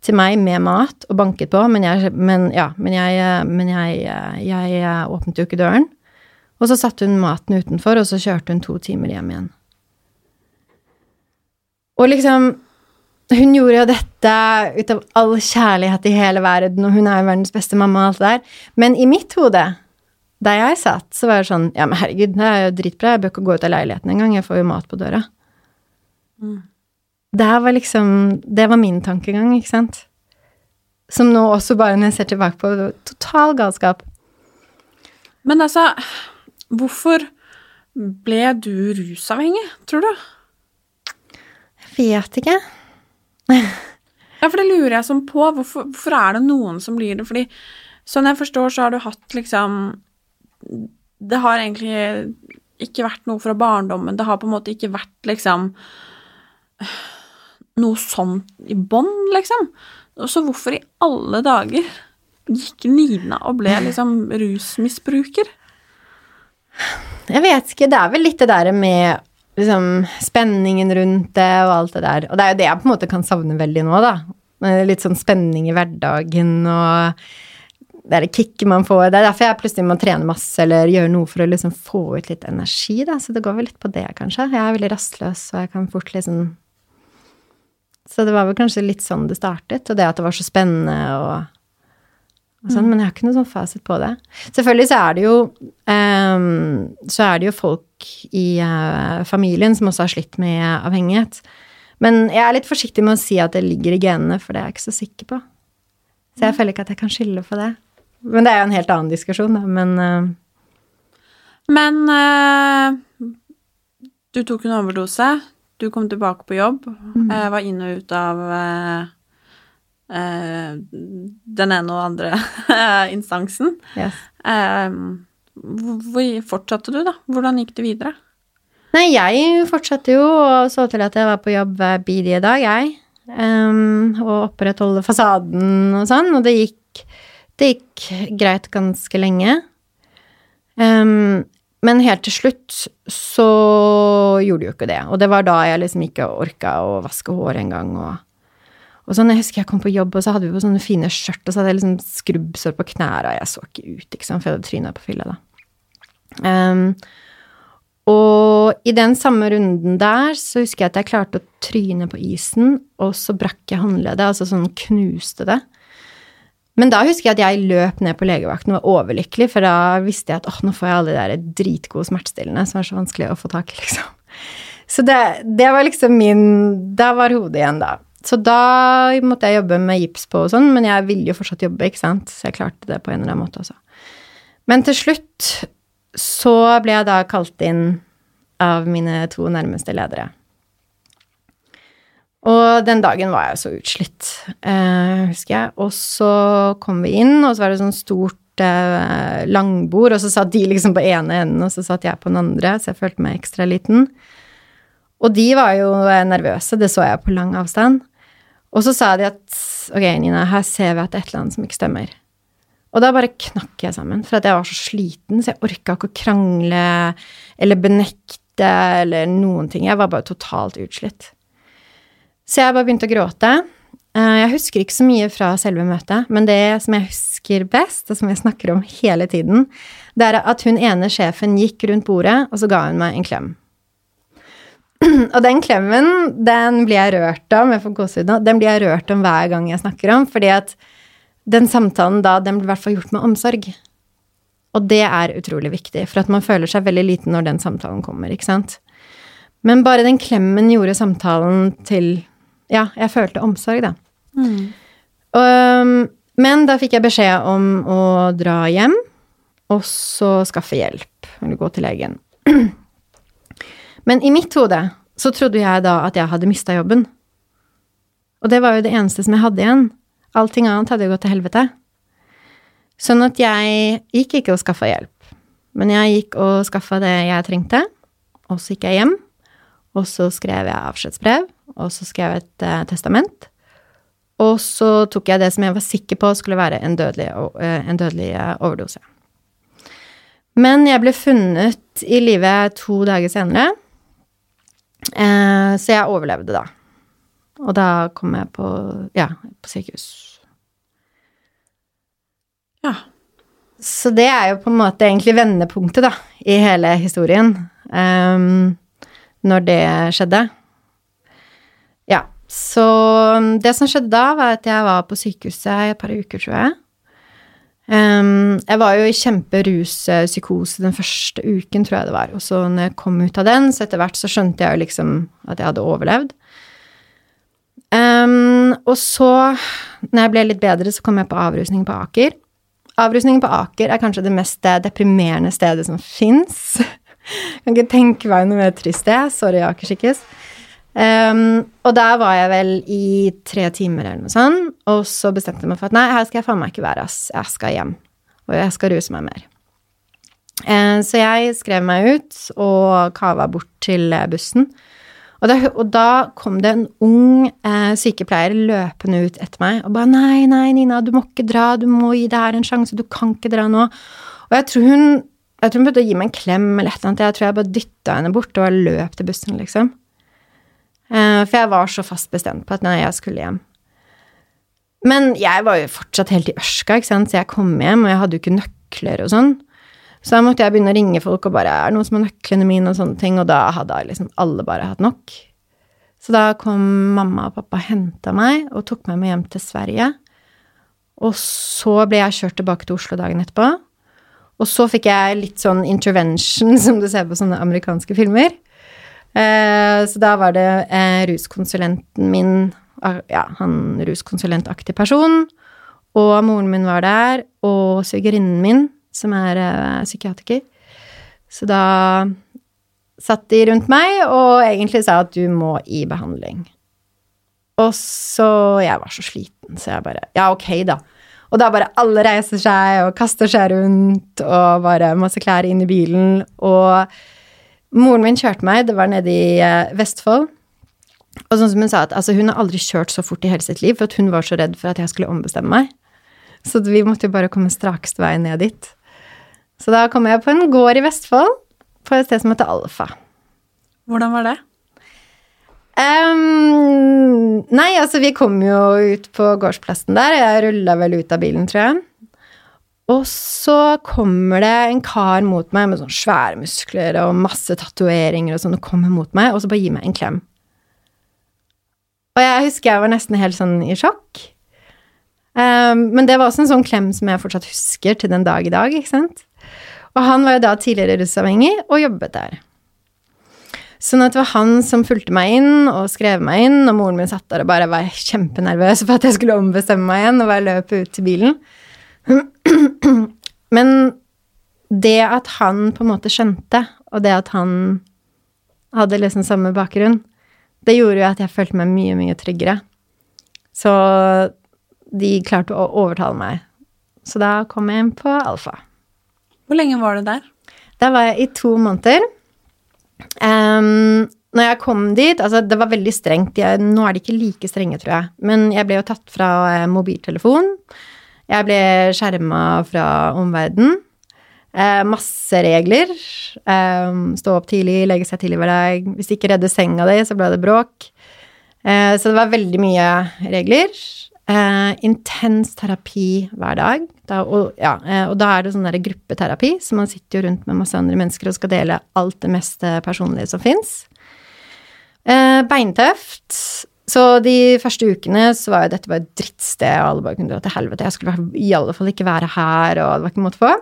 til meg med mat og banket på, men jeg, men, ja, men jeg, eh, men jeg, eh, jeg, åpnet jo ikke døren. Og så satte hun maten utenfor, og så kjørte hun to timer hjem igjen. Og liksom hun gjorde jo dette ut av all kjærlighet i hele verden, og hun er jo verdens beste mamma og alt det der. Men i mitt hode, der jeg satt, så var det sånn Ja, men herregud, det er jo dritbra, jeg bør ikke gå ut av leiligheten engang, jeg får jo mat på døra. Det her var liksom Det var min tankegang, ikke sant? Som nå også, bare når jeg ser tilbake på det, var total galskap. Men altså, hvorfor ble du rusavhengig, tror du? Jeg vet ikke. Ja, for det lurer jeg sånn på. Hvorfor, hvorfor er det noen som blir det? Fordi sånn jeg forstår, så har du hatt liksom Det har egentlig ikke vært noe fra barndommen. Det har på en måte ikke vært liksom noe sånt i bånn, liksom. Så hvorfor i alle dager gikk Nina og ble liksom rusmisbruker? Jeg vet ikke, det er vel litt det der med liksom spenningen rundt det og alt det der. Og det er jo det jeg på en måte kan savne veldig nå, da. Litt sånn spenning i hverdagen og det er det kicket man får. Det er derfor jeg plutselig må trene masse eller gjøre noe for å liksom få ut litt energi, da. Så det går vel litt på det, kanskje. Jeg er veldig rastløs, og jeg kan fort liksom Så det var vel kanskje litt sånn det startet, og det at det var så spennende og og sånn, Men jeg har ikke noe sånn fasit på det. Selvfølgelig så er det jo um, Så er det jo folk i uh, familien som også har slitt med avhengighet. Men jeg er litt forsiktig med å si at det ligger i genene, for det er jeg ikke så sikker på. Så jeg føler ikke at jeg kan skylde på det. Men det er jo en helt annen diskusjon, da. Men uh, Men uh, du tok en overdose. Du kom tilbake på jobb. Mm. Eh, var inn og ut av eh, den ene og andre instansen. yes. hvor fortsatte du, da? Hvordan gikk det videre? Nei, jeg fortsatte jo og så til at jeg var på jobb hver bidige dag, jeg. Um, og opprettholde fasaden og sånn. Og det gikk, det gikk greit ganske lenge. Um, men helt til slutt så gjorde de jo ikke det. Og det var da jeg liksom ikke orka å vaske hår engang. Og, og sånn, jeg husker jeg kom på jobb, og så hadde vi på sånne fine skjørt, og så hadde jeg liksom skrubbsår på knærne, og jeg så ikke ut, ikke sant, for jeg hadde tryna på fylla da. Um, og i den samme runden der så husker jeg at jeg klarte å tryne på isen, og så brakk jeg håndleddet, altså sånn knuste det. Men da husker jeg at jeg løp ned på legevakten og var overlykkelig, for da visste jeg at åh, nå får jeg alle de der dritgode smertestillende som er så vanskelig å få tak i, liksom. Så det, det var liksom min Da var hodet igjen, da. Så da måtte jeg jobbe med gips på og sånn, men jeg ville jo fortsatt jobbe, ikke sant, så jeg klarte det på en eller annen måte også. Men til slutt så ble jeg da kalt inn av mine to nærmeste ledere. Og den dagen var jeg så utslitt, eh, husker jeg. Og så kom vi inn, og så var det sånn stort eh, langbord, og så satt de liksom på ene enden, og så satt jeg på den andre, så jeg følte meg ekstra liten. Og de var jo eh, nervøse, det så jeg på lang avstand. Og så sa de at ok, Nina, her ser vi at det er et eller annet som ikke stemmer. Og da bare knakk jeg sammen, for at jeg var så sliten, så jeg orka ikke å krangle eller benekte eller noen ting. Jeg var bare totalt utslitt. Så jeg bare begynte å gråte. Eh, Jeg husker ikke så mye fra selve møtet, men det som jeg husker best, og som jeg snakker om hele tiden, det er at hun ene sjefen gikk rundt bordet, og så ga hun meg en klem. Og den klemmen, den blir jeg rørt om, med for gåsehud nå, den blir jeg rørt om hver gang jeg snakker om, fordi at den samtalen da, den blir i hvert fall gjort med omsorg. Og det er utrolig viktig, for at man føler seg veldig liten når den samtalen kommer, ikke sant? Men bare den klemmen gjorde samtalen til Ja, jeg følte omsorg, da. Um, men da fikk jeg beskjed om å dra hjem, og så skaffe hjelp, eller gå til legen. Men i mitt hode så trodde jeg da at jeg hadde mista jobben. Og det var jo det eneste som jeg hadde igjen. Allting annet hadde jo gått til helvete. Sånn at jeg gikk ikke og skaffa hjelp. Men jeg gikk og skaffa det jeg trengte, og så gikk jeg hjem. Og så skrev jeg avskjedsbrev, og så skrev jeg et eh, testament. Og så tok jeg det som jeg var sikker på skulle være en dødelig, eh, en dødelig eh, overdose. Men jeg ble funnet i live to dager senere, eh, så jeg overlevde da. Og da kom jeg på, ja, på sykehus. Ja. Så det er jo på en måte egentlig vendepunktet, da, i hele historien. Um, når det skjedde. Ja. Så det som skjedde da, var at jeg var på sykehuset i et par uker, tror jeg. Um, jeg var jo i kjemperuspsykose den første uken, tror jeg det var. Og så når jeg kom ut av den, så etter hvert så skjønte jeg jo liksom at jeg hadde overlevd. Um, og så, når jeg ble litt bedre, så kom jeg på avrusning på Aker. Avrusning på Aker er kanskje det mest deprimerende stedet som fins. Kan ikke tenke meg noe mer trist det. Sorry, Akersikkes. Um, og der var jeg vel i tre timer eller noe sånt, og så bestemte jeg meg for at nei, her skal jeg faen meg ikke være, ass. Jeg skal hjem. Og jeg skal ruse meg mer. Uh, så jeg skrev meg ut og kava bort til bussen. Og da, og da kom det en ung uh, sykepleier løpende ut etter meg og bare nei, nei, Nina, du må ikke dra, du må gi det her en sjanse, du kan ikke dra nå. Og jeg tror hun jeg tror hun begynte å gi meg en klem eller et eller annet. Jeg tror jeg bare dytta henne bort og løp til bussen, liksom. Uh, for jeg var så fast bestemt på at nei, jeg skulle hjem. Men jeg var jo fortsatt helt i ørska, ikke sant, så jeg kom hjem, og jeg hadde jo ikke nøkler og sånn. Så da måtte jeg begynne å ringe folk og bare 'Er det noen som har nøklene mine?' og sånne ting, og da hadde liksom alle bare hatt nok. Så da kom mamma og pappa og henta meg og tok meg med hjem til Sverige. Og så ble jeg kjørt tilbake til Oslo dagen etterpå. Og så fikk jeg litt sånn intervention, som du ser på sånne amerikanske filmer. Eh, så da var det eh, ruskonsulenten min, ja, han ruskonsulentaktig person, og moren min var der, og svigerinnen min, som er eh, psykiatriker. Så da satt de rundt meg og egentlig sa at du må i behandling. Og så Jeg var så sliten, så jeg bare Ja, ok, da. Og da bare alle reiser seg og kaster seg rundt, og bare masse klær inn i bilen. Og moren min kjørte meg, det var nede i uh, Vestfold. Og sånn som hun sa, at altså, hun har aldri kjørt så fort i hele sitt liv, for hun var så redd for at jeg skulle ombestemme meg. Så vi måtte jo bare komme strakest vei ned dit. Så da kom jeg på en gård i Vestfold, på et sted som heter Alfa. Hvordan var det? Um, nei, altså, vi kom jo ut på gårdsplassen der. Jeg rulla vel ut av bilen, tror jeg. Og så kommer det en kar mot meg med sånne svære muskler og masse tatoveringer og sånn, og kommer mot meg, og så bare gir meg en klem. Og jeg husker jeg var nesten helt sånn i sjokk. Um, men det var også en sånn klem som jeg fortsatt husker til den dag i dag, ikke sant. Og han var jo da tidligere rusavhengig og jobbet der. Sånn at det var han som fulgte meg inn og skrev meg inn, og moren min satt der og bare var kjempenervøs for at jeg skulle ombestemme meg igjen og bare løpe ut til bilen. Men det at han på en måte skjønte, og det at han hadde liksom samme bakgrunn, det gjorde jo at jeg følte meg mye, mye tryggere. Så de klarte å overtale meg. Så da kom jeg inn på Alfa. Hvor lenge var du der? Der var jeg i to måneder. Um, når jeg kom dit Altså, det var veldig strengt. Jeg, nå er de ikke like strenge, tror jeg. Men jeg ble jo tatt fra eh, mobiltelefon. Jeg ble skjerma fra omverdenen. Eh, masse regler. Eh, stå opp tidlig, legge seg tidlig hver dag. Hvis du ikke redde senga di, så ble det bråk. Eh, så det var veldig mye regler. Eh, intens terapi hver dag. Da, og, ja, eh, og, da er det sånn der gruppeterapi, så man sitter jo rundt med masse andre mennesker og skal dele alt det meste personlige som fins. Eh, beintøft. Så de første ukene så var jo dette bare et drittsted, og alle bare kunne dra til helvete. Jeg skulle i alle fall ikke være her, og det var ikke måte på.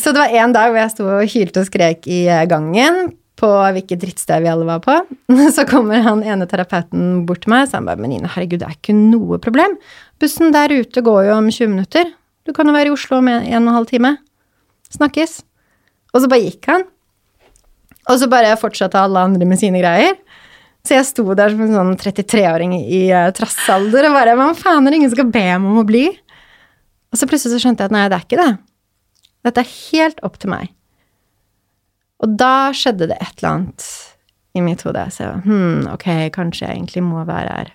Så det var en dag hvor jeg sto og hylte og skrek i eh, gangen på hvilket drittsted vi alle var på. Så kommer han ene terapeuten bort til meg og han bare, men Ine, herregud, det er ikke noe problem. Bussen der ute går jo om 20 minutter. Du kan jo være i Oslo om en, en og en halv time. Snakkes. Og så bare gikk han. Og så bare fortsatte alle andre med sine greier. Så jeg sto der som en sånn 33-åring i uh, trassalder og bare Hva faen er det ingen skal be meg om å bli? Og så plutselig så skjønte jeg at nei, det er ikke det. Dette er helt opp til meg. Og da skjedde det et eller annet i mitt hode. Så jeg var hm, ok, kanskje jeg egentlig må være her.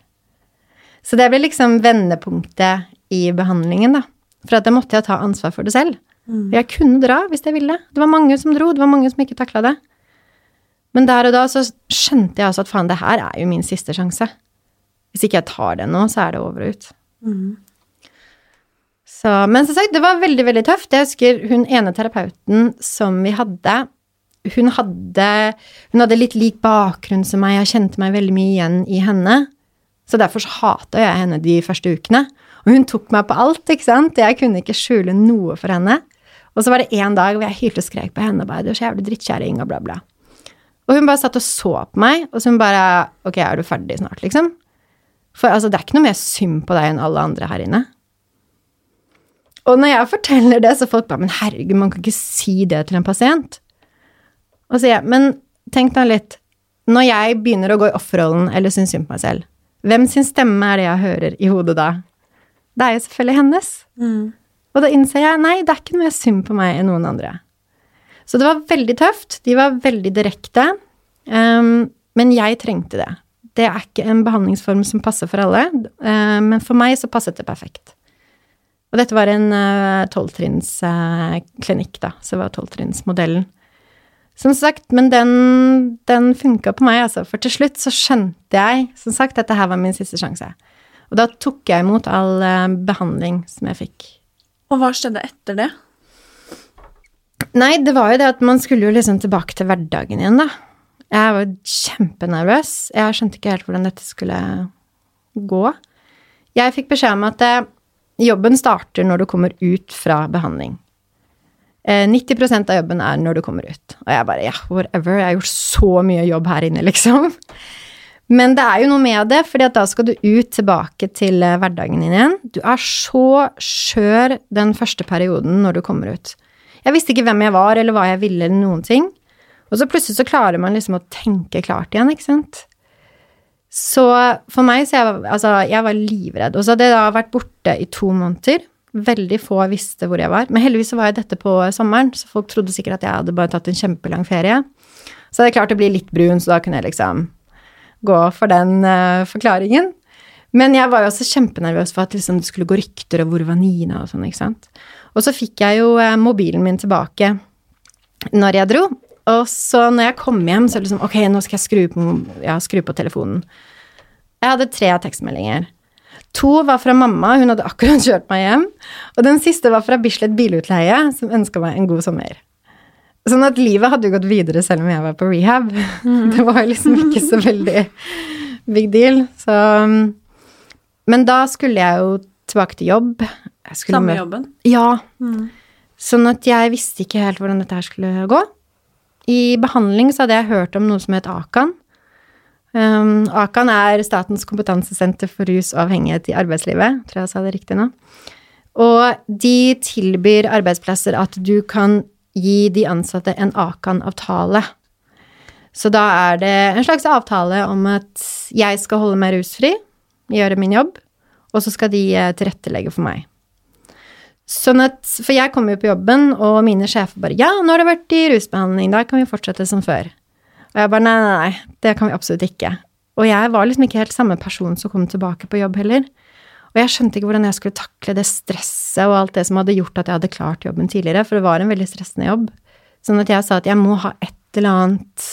Så det ble liksom vendepunktet i behandlingen, da. For at da måtte jeg ta ansvar for det selv. Mm. Jeg kunne dra hvis jeg ville. Det var mange som dro, det var mange som ikke takla det. Men der og da så skjønte jeg altså at faen, det her er jo min siste sjanse. Hvis ikke jeg tar det nå, så er det over og ut. Mm. Så, men som sagt, det var veldig, veldig tøft. Jeg husker hun ene terapeuten som vi hadde, hun hadde, hun hadde litt lik bakgrunn som meg, jeg kjente meg veldig mye igjen i henne. Så derfor så hata jeg henne de første ukene. Og hun tok meg på alt, ikke sant. Jeg kunne ikke skjule noe for henne. Og så var det en dag hvor jeg hylte og skrek på henne og bare 'Du er så jævlig drittkjerring', og bla, bla. Og hun bare satt og så på meg, og så hun bare 'Ok, er du ferdig snart', liksom? For altså, det er ikke noe mer synd på deg enn alle andre her inne. Og når jeg forteller det, så folk bare 'Men herregud, man kan ikke si det til en pasient'. Og så sier jeg 'Men tenk deg litt. Når jeg begynner å gå i offerrollen eller synes synd på meg selv, hvem sin stemme er det jeg hører i hodet da? Det er jo selvfølgelig hennes. Og da innser jeg nei, det er ikke noe mer synd på meg enn noen andre. Så det var veldig tøft. De var veldig direkte. Um, men jeg trengte det. Det er ikke en behandlingsform som passer for alle, uh, men for meg så passet det perfekt. Og dette var en tolvtrinnsklinikk, uh, da, så det var tolvtrinnsmodellen. Som sagt, men den, den funka på meg, altså. For til slutt så skjønte jeg, som sagt, at dette her var min siste sjanse. Og da tok jeg imot all uh, behandling som jeg fikk. Og hva skjedde etter det? Nei, det var jo det at man skulle jo liksom tilbake til hverdagen igjen, da. Jeg var kjempenervøs. Jeg skjønte ikke helt hvordan dette skulle gå. Jeg fikk beskjed om at eh, jobben starter når du kommer ut fra behandling. Eh, 90% av jobben er når du kommer ut. Og jeg bare ja, whatever. Jeg har gjort så mye jobb her inne, liksom. Men det er jo noe med det, at da skal du ut tilbake til eh, hverdagen din igjen. Du er så skjør den første perioden når du kommer ut. Jeg visste ikke hvem jeg var, eller hva jeg ville, eller noen ting. Og så plutselig så klarer man liksom å tenke klart igjen, ikke sant. Så for meg så jeg, altså, jeg var livredd. Og så hadde jeg da vært borte i to måneder. Veldig få visste hvor jeg var. Men heldigvis så var jeg dette på sommeren, så folk trodde sikkert at jeg hadde bare tatt en kjempelang ferie. Så hadde jeg klart å bli litt brun, så da kunne jeg liksom gå for den uh, forklaringen. Men jeg var jo også kjempenervøs for at liksom, det skulle gå rykter og hvor var Nina og sånn, ikke sant. Og så fikk jeg jo uh, mobilen min tilbake når jeg dro. Og så når jeg kom hjem, så liksom Ok, nå skal jeg skru på, ja, skru på telefonen. Jeg hadde tre tekstmeldinger. To var fra mamma, hun hadde akkurat kjørt meg hjem. Og den siste var fra Bislett Bilutleie, som ønska meg en god sommer. Sånn at livet hadde jo gått videre selv om jeg var på rehab. Mm. Det var liksom ikke så veldig big deal. Så Men da skulle jeg jo tilbake til jobb. Samme jobben? Ja. Mm. Sånn at jeg visste ikke helt hvordan dette her skulle gå. I behandling så hadde jeg hørt om noe som het Akan. Um, Akan er Statens kompetansesenter for rus og avhengighet i arbeidslivet. Tror jeg sa det riktig nå. Og de tilbyr arbeidsplasser at du kan gi de ansatte en Akan-avtale. Så da er det en slags avtale om at jeg skal holde meg rusfri, gjøre min jobb, og så skal de eh, tilrettelegge for meg. Sånn at, For jeg kommer jo på jobben, og mine sjefer bare 'Ja, nå har du vært i rusbehandling, da kan vi fortsette som før'. Og jeg bare nei, nei, nei, det kan vi absolutt ikke. Og jeg var liksom ikke helt samme person som kom tilbake på jobb heller. Og jeg skjønte ikke hvordan jeg skulle takle det stresset og alt det som hadde gjort at jeg hadde klart jobben tidligere, for det var en veldig stressende jobb. Sånn at jeg sa at jeg må ha et eller annet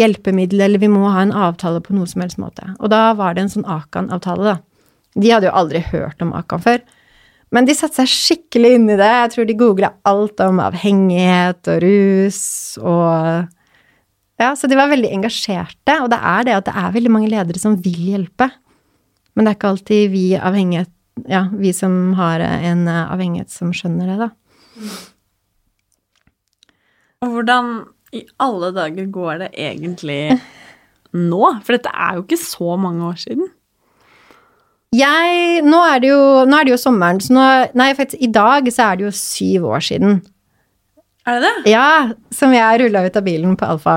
hjelpemiddel, eller vi må ha en avtale på noe som helst måte. Og da var det en sånn Akan-avtale, da. De hadde jo aldri hørt om Akan før. Men de satte seg skikkelig inn i det. Jeg tror de googla alt om avhengighet og rus og Ja, så de var veldig engasjerte, og det er det at det er veldig mange ledere som vil hjelpe. Men det er ikke alltid vi Ja, vi som har en avhengighet, som skjønner det, da. Og hvordan i alle dager går det egentlig nå? For dette er jo ikke så mange år siden. Jeg Nå er det jo, er det jo sommeren, så nå Nei, faktisk, i dag så er det jo syv år siden. Er det det? Ja, som jeg rulla ut av bilen på Alfa.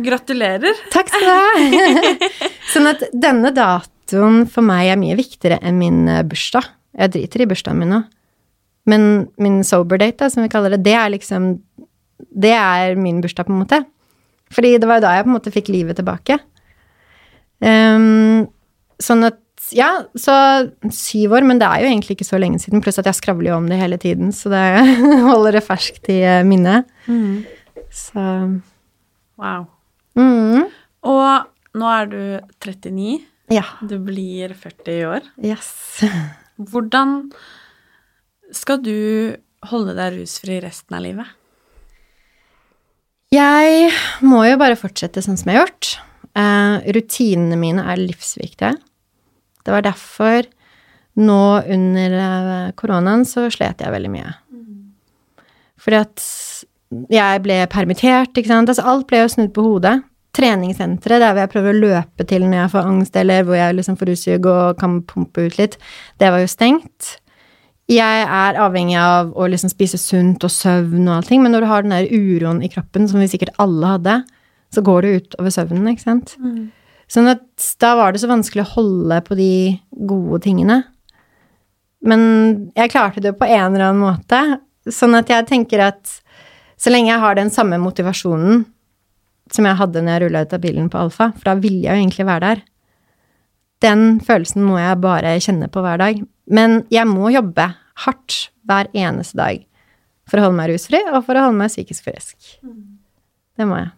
Gratulerer. Takk skal du ha. sånn at denne datoen for meg er mye viktigere enn min eh, bursdag. Jeg driter i bursdagen min nå. Men min sober date, da, som vi kaller det, det er liksom Det er min bursdag, på en måte. Fordi det var jo da jeg på en måte fikk livet tilbake. Um, sånn at ja, så syv år, men det er jo egentlig ikke så lenge siden. Pluss at jeg skravler jo om det hele tiden, så det holder det ferskt i eh, minnet. Mm. Så Wow. Mm. Og nå er du 39. Ja. Du blir 40 i år. Yes. Hvordan skal du holde deg rusfri resten av livet? Jeg må jo bare fortsette sånn som jeg har gjort. Uh, rutinene mine er livsviktige. Det var derfor nå under eh, koronaen så slet jeg veldig mye. Fordi at jeg ble permittert, ikke sant. Altså alt ble jo snudd på hodet. Treningssenteret, der hvor jeg prøver å løpe til når jeg får angst, eller hvor jeg liksom får utsug og kan pumpe ut litt, det var jo stengt. Jeg er avhengig av å liksom spise sunt og søvn og allting, men når du har den der uroen i kroppen, som vi sikkert alle hadde, så går det ut over søvnen, ikke sant. Sånn at da var det så vanskelig å holde på de gode tingene. Men jeg klarte det på en eller annen måte. Sånn at jeg tenker at så lenge jeg har den samme motivasjonen som jeg hadde når jeg rulla ut av bilen på Alfa, for da ville jeg jo egentlig være der, den følelsen må jeg bare kjenne på hver dag. Men jeg må jobbe hardt hver eneste dag for å holde meg rusfri og for å holde meg psykisk frisk. Det må jeg.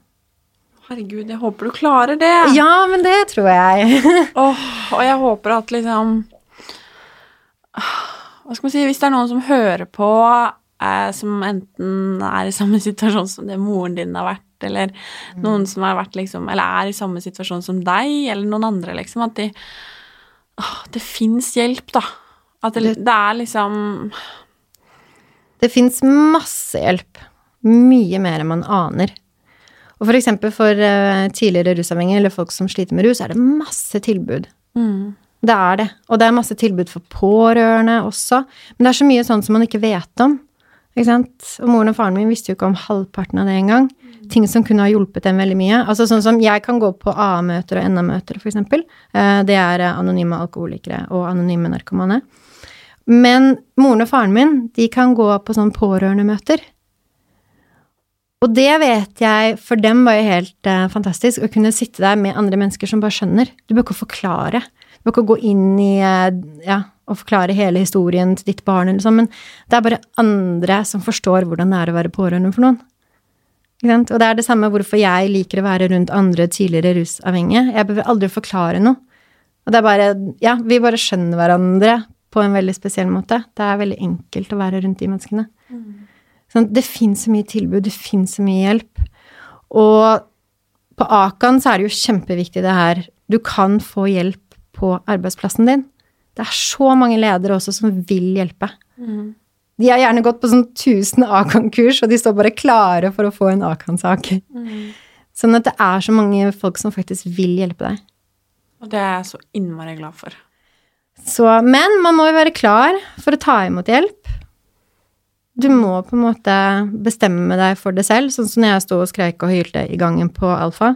Herregud, jeg håper du klarer det. Ja, men det tror jeg. oh, og jeg håper at liksom Hva skal man si Hvis det er noen som hører på, eh, som enten er i samme situasjon som det moren din har vært, eller noen som har vært liksom Eller er i samme situasjon som deg, eller noen andre, liksom, at de oh, det fins hjelp, da. At det, det er liksom Det fins masse hjelp. Mye mer enn man aner. Og for eksempel for eh, tidligere rusavhengige eller folk som sliter med rus, er det masse tilbud. mm. Det er det. Og det er masse tilbud for pårørende også. Men det er så mye sånn som man ikke vet om. Ikke sant? Og moren og faren min visste jo ikke om halvparten av det engang. Ting som kunne ha hjulpet dem veldig mye. Altså sånn som jeg kan gå på AA-møter og NA-møter, eksempel. Eh, Det er eh, anonyme alkoholikere og anonyme narkomane. Men moren og faren min, de kan gå på sånn pårørendemøter. Og det vet jeg, for dem var jo helt uh, fantastisk å kunne sitte der med andre mennesker som bare skjønner. Du bør ikke forklare. Du bør ikke gå inn i uh, ja, og forklare hele historien til ditt barn, eller sånn, men det er bare andre som forstår hvordan det er å være pårørende for noen. Og det er det samme hvorfor jeg liker å være rundt andre tidligere rusavhengige. Jeg behøver aldri forklare noe. Og det er bare Ja, vi bare skjønner hverandre på en veldig spesiell måte. Det er veldig enkelt å være rundt de menneskene. Sånn, det fins så mye tilbud, det fins så mye hjelp. Og på Akan så er det jo kjempeviktig det her. Du kan få hjelp på arbeidsplassen din. Det er så mange ledere også som vil hjelpe. De har gjerne gått på sånn 1000 Akan-kurs, og de står bare klare for å få en Akan-sak. Sånn at det er så mange folk som faktisk vil hjelpe deg. Og det er jeg så innmari glad for. Så, men man må jo være klar for å ta imot hjelp. Du må på en måte bestemme deg for det selv, sånn som når jeg sto og skreik og hylte i gangen på Alfa.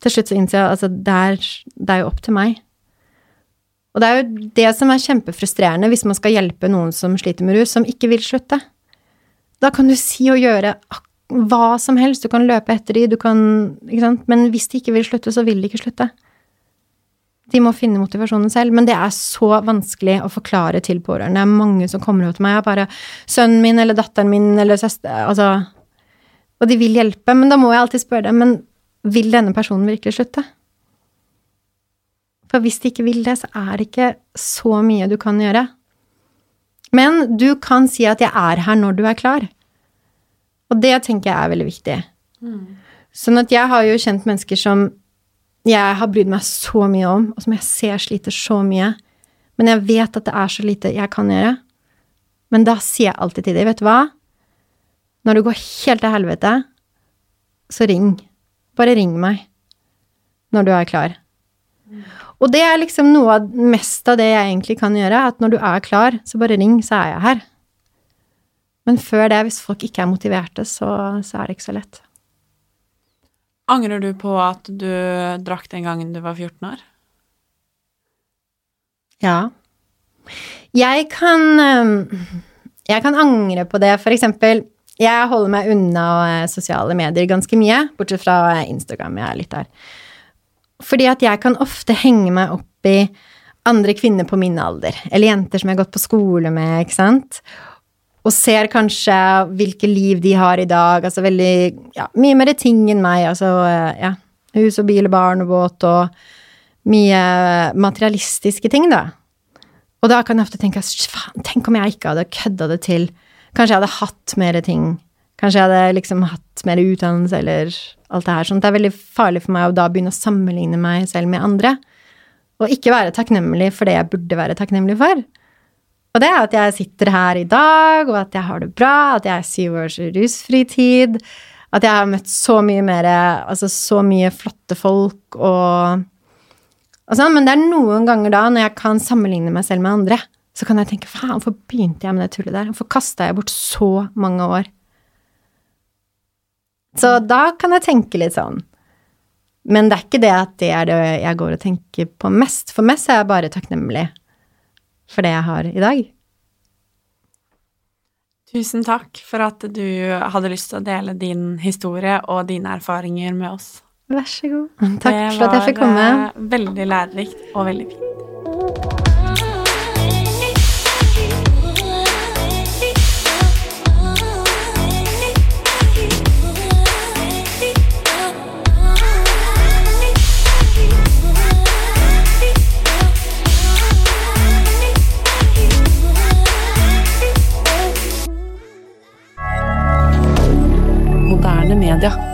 Til slutt så innser jeg altså, det er, det er jo opp til meg. Og det er jo det som er kjempefrustrerende hvis man skal hjelpe noen som sliter med rus, som ikke vil slutte. Da kan du si og gjøre hva som helst, du kan løpe etter de, du kan Ikke sant? Men hvis de ikke vil slutte, så vil de ikke slutte. De må finne motivasjonen selv, men det er så vanskelig å forklare til pårørende. Det er mange som kommer opp til meg og bare 'Sønnen min eller datteren min eller søster Altså Og de vil hjelpe, men da må jeg alltid spørre dem, men vil denne personen virkelig slutte? For hvis de ikke vil det, så er det ikke så mye du kan gjøre. Men du kan si at 'jeg er her når du er klar'. Og det tenker jeg er veldig viktig. Sånn at jeg har jo kjent mennesker som jeg har brydd meg så mye om, og som jeg ser sliter så mye. Men jeg vet at det er så lite jeg kan gjøre. Men da sier jeg alltid til dem, vet du hva? Når det går helt til helvete, så ring. Bare ring meg når du er klar. Og det er liksom noe av mest av det jeg egentlig kan gjøre, at når du er klar, så bare ring, så er jeg her. Men før det, hvis folk ikke er motiverte, så, så er det ikke så lett. Angrer du på at du drakk den gangen du var 14 år? Ja. Jeg kan Jeg kan angre på det. For eksempel, jeg holder meg unna eh, sosiale medier ganske mye, bortsett fra eh, Instagram. Jeg er litt der. Fordi at jeg kan ofte henge meg opp i andre kvinner på min alder, eller jenter som jeg har gått på skole med, ikke sant? Og ser kanskje hvilke liv de har i dag, altså veldig Ja, mye mer ting enn meg, altså eh, ja. Hus og bil og barn og båt og mye materialistiske ting, da. Og da kan jeg ofte tenke faen, tenk om jeg ikke hadde kødda det til. Kanskje jeg hadde hatt mer ting. Kanskje jeg hadde liksom hatt mer utdannelse eller alt det her. Sånn. Det er veldig farlig for meg å da begynne å sammenligne meg selv med andre. Og ikke være takknemlig for det jeg burde være takknemlig for. Og det er at jeg sitter her i dag, og at jeg har det bra, at jeg er syv års rusfri tid, at jeg har møtt så mye mer Altså så mye flotte folk og, og sånn. Men det er noen ganger da, når jeg kan sammenligne meg selv med andre, så kan jeg tenke faen, hvorfor begynte jeg med det tullet der? Hvorfor kasta jeg bort så mange år? Så da kan jeg tenke litt sånn. Men det er ikke det at det er det jeg går og tenker på mest. For mest er jeg bare takknemlig for det jeg har i dag. Tusen takk for at du hadde lyst til å dele din historie og dine erfaringer med oss. Vær så god. Takk for at jeg fikk komme. Det var veldig lærerikt og veldig fint. moderne media.